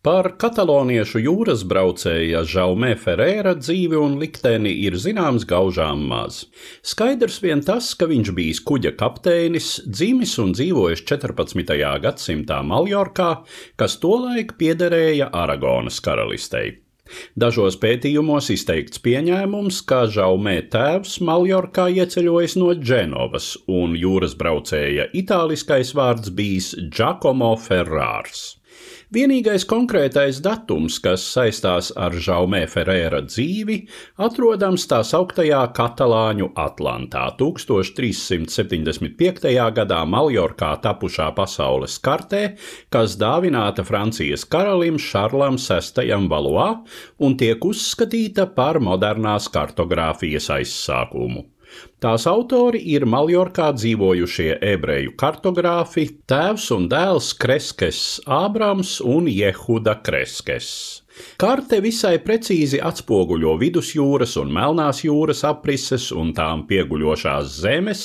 Par kataloniešu jūras braucēja Žaumē Ferēra dzīvi un likteni ir zināms gaužām maz. Skaidrs vien tas, ka viņš bijis kuģa kapteinis, dzimis un dzīvojis 14. gadsimtā Maljorkā, kas tolaik piederēja Aragonas karalistei. Dažos pētījumos izteikts pieņēmums, ka Žaumē tēvs Maljorkā ieceļojis no Dženovas, un jūras braucēja itāliskais vārds bijis Giacomo Ferrārs. Vienīgais konkrētais datums, kas saistās ar Žaumē Ferēra dzīvi, atrodams tā sauktajā Katalāņu Atlantā 1375. gadā Maljorkā tapušā pasaules kartē, kas dāvināta Francijas karalim Šarlam VI Valois un tiek uzskatīta par modernās kartogrāfijas aizsākumu. Tās autori ir Maljorkā dzīvojušie ebreju kartogrāfi, tēvs un dēls Kreskes Ābrams un Jehuda Kreskes. Karte visai precīzi atspoguļo vidusjūras un Melnās jūras aprises un tām pieguļošās zemes,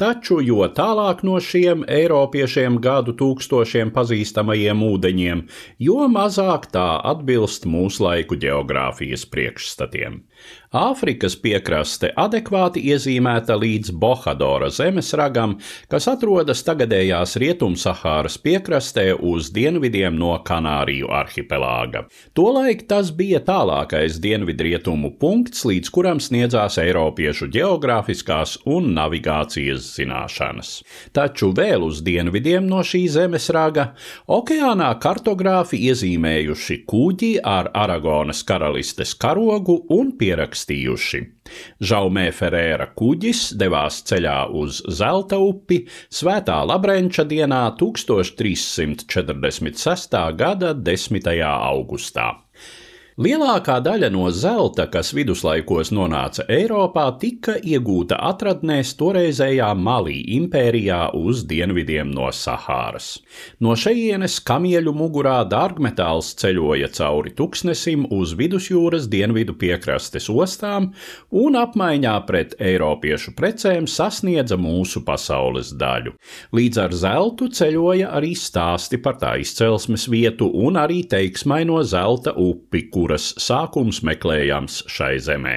taču jo tālāk no šiem Eiropiešiem gadu tūkstošiem pazīstamajiem ūdeņiem, jo mazāk tā atbilst mūslaiku geogrāfijas priekšstatiem. Āfrikas piekraste adekvāti iezīmēta līdz Bohadora zemesragam, kas atrodas tagadējās Rietumsahāras piekrastē uz dienvidiem no Kanāriju arhipelāga. Tolaik tas bija tālākais dienvidrietumu punkts, līdz kuram sniedzās Eiropiešu geogrāfiskās un navigācijas zināšanas. Taču vēl uz dienvidiem no šī zemesraga okeānā kartogrāfi iezīmējuši kuģi ar Aragonas karalistes karogu un pierakstījuši. Žaumē Ferēra kuģis devās ceļā uz Zelta upi Svētā Labrenča dienā 1346. gada 10. augustā. Lielākā daļa no zelta, kas viduslaikos nonāca Eiropā, tika iegūta atradnēs toreizējā Malī impērijā uz dienvidiem no Sahāras. No šejienes kamieļu mugurā dārgmetāls ceļoja cauri tuksnesim uz vidusjūras dienvidu piekrastes ostām un apmaiņā pret eiropiešu precēm sasniedza mūsu pasaules daļu. Līdz ar zeltu ceļoja arī stāsti par tā izcelsmes vietu un arī teiksmaino zelta upi, kuras sākums meklējams šai zemē.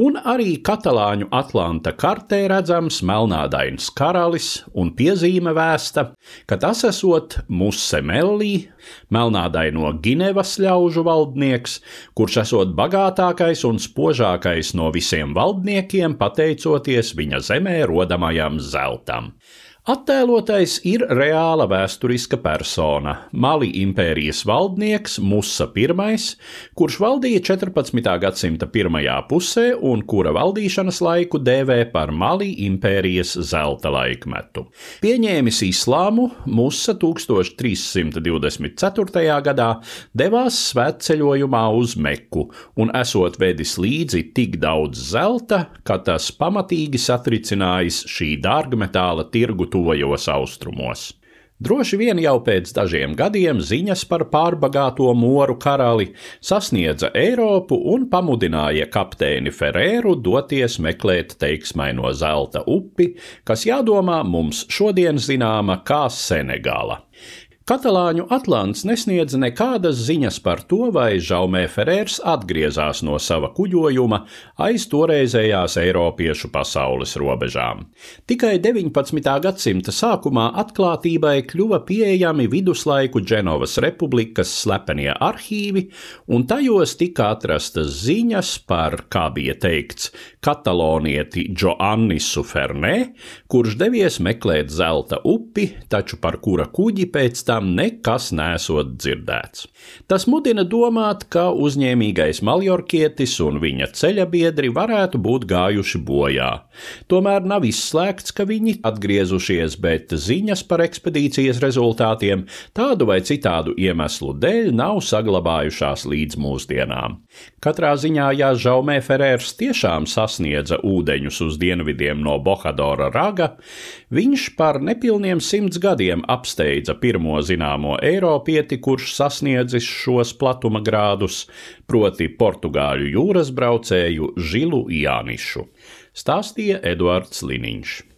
Un arī katalāņu Atlanta kartē redzams melnādains karalis un piezīme vēsta, ka tas esot Musemellī, melnādaino Ginevas ļaužu valdnieks, kurš esot bagātākais un spožākais no visiem valdniekiem pateicoties viņa zemē rodamajam zeltam. Attēlotais ir reāla vēsturiska persona - Mali impērijas valdnieks Musa I, kurš valdīja 14. gadsimta pirmajā pusē un kura valdīšanas laiku dēvē par Mali impērijas zelta laikmetu. Pieņēmis islāmu, Musa 1324. gadā devās svētceļojumā uz Meku un esot vedis līdzi tik daudz zelta, ka tas pamatīgi satricinājis šī dārgmetāla tirgu tuvajos austrumos. Droši vien jau pēc dažiem gadiem ziņas par pārbagāto moru karali sasniedza Eiropu un pamudināja kapteini Ferēru doties meklēt teiksmaino zelta upi, kas jādomā mums šodien zināma kā Senegāla. Katalāņu Atlants nesniedz nekādas ziņas par to, vai Žaumē Ferērs atgriezās no sava kuģojuma aiz toreizējās Eiropiešu pasaules robežām. Tikai 19. gadsimta sākumā atklātībai kļuva pieejami viduslaiku Dženovas republikas slepenie arhīvi, un tajos tika atrastas ziņas par, kā bija teikts, katalonieti Joannisu Fernē, kurš devies meklēt zelta upi, taču par kura kuģi pēc tam tam nekas nesot dzirdēts. Tas mudina domāt, ka uzņēmīgais maljorkietis un viņa ceļabiedri varētu būt gājuši bojā. Tomēr nav izslēgts, ka viņi atgriezušies, bet ziņas par ekspedīcijas rezultātiem tādu vai citādu iemeslu dēļ nav saglabājušās līdz mūsdienām. Katrā ziņā, ja Žaumē Ferērs tiešām sasniedza ūdeņus uz dienvidiem no Bohadora raga, viņš par nepilniem simts gadiem apsteidza pirmo zināmo Eiropieti, kurš sasniedzis šos platuma grādus, proti portugāļu jūras braucēju Žilu Jānišu, stāstīja Eduards Liniņš.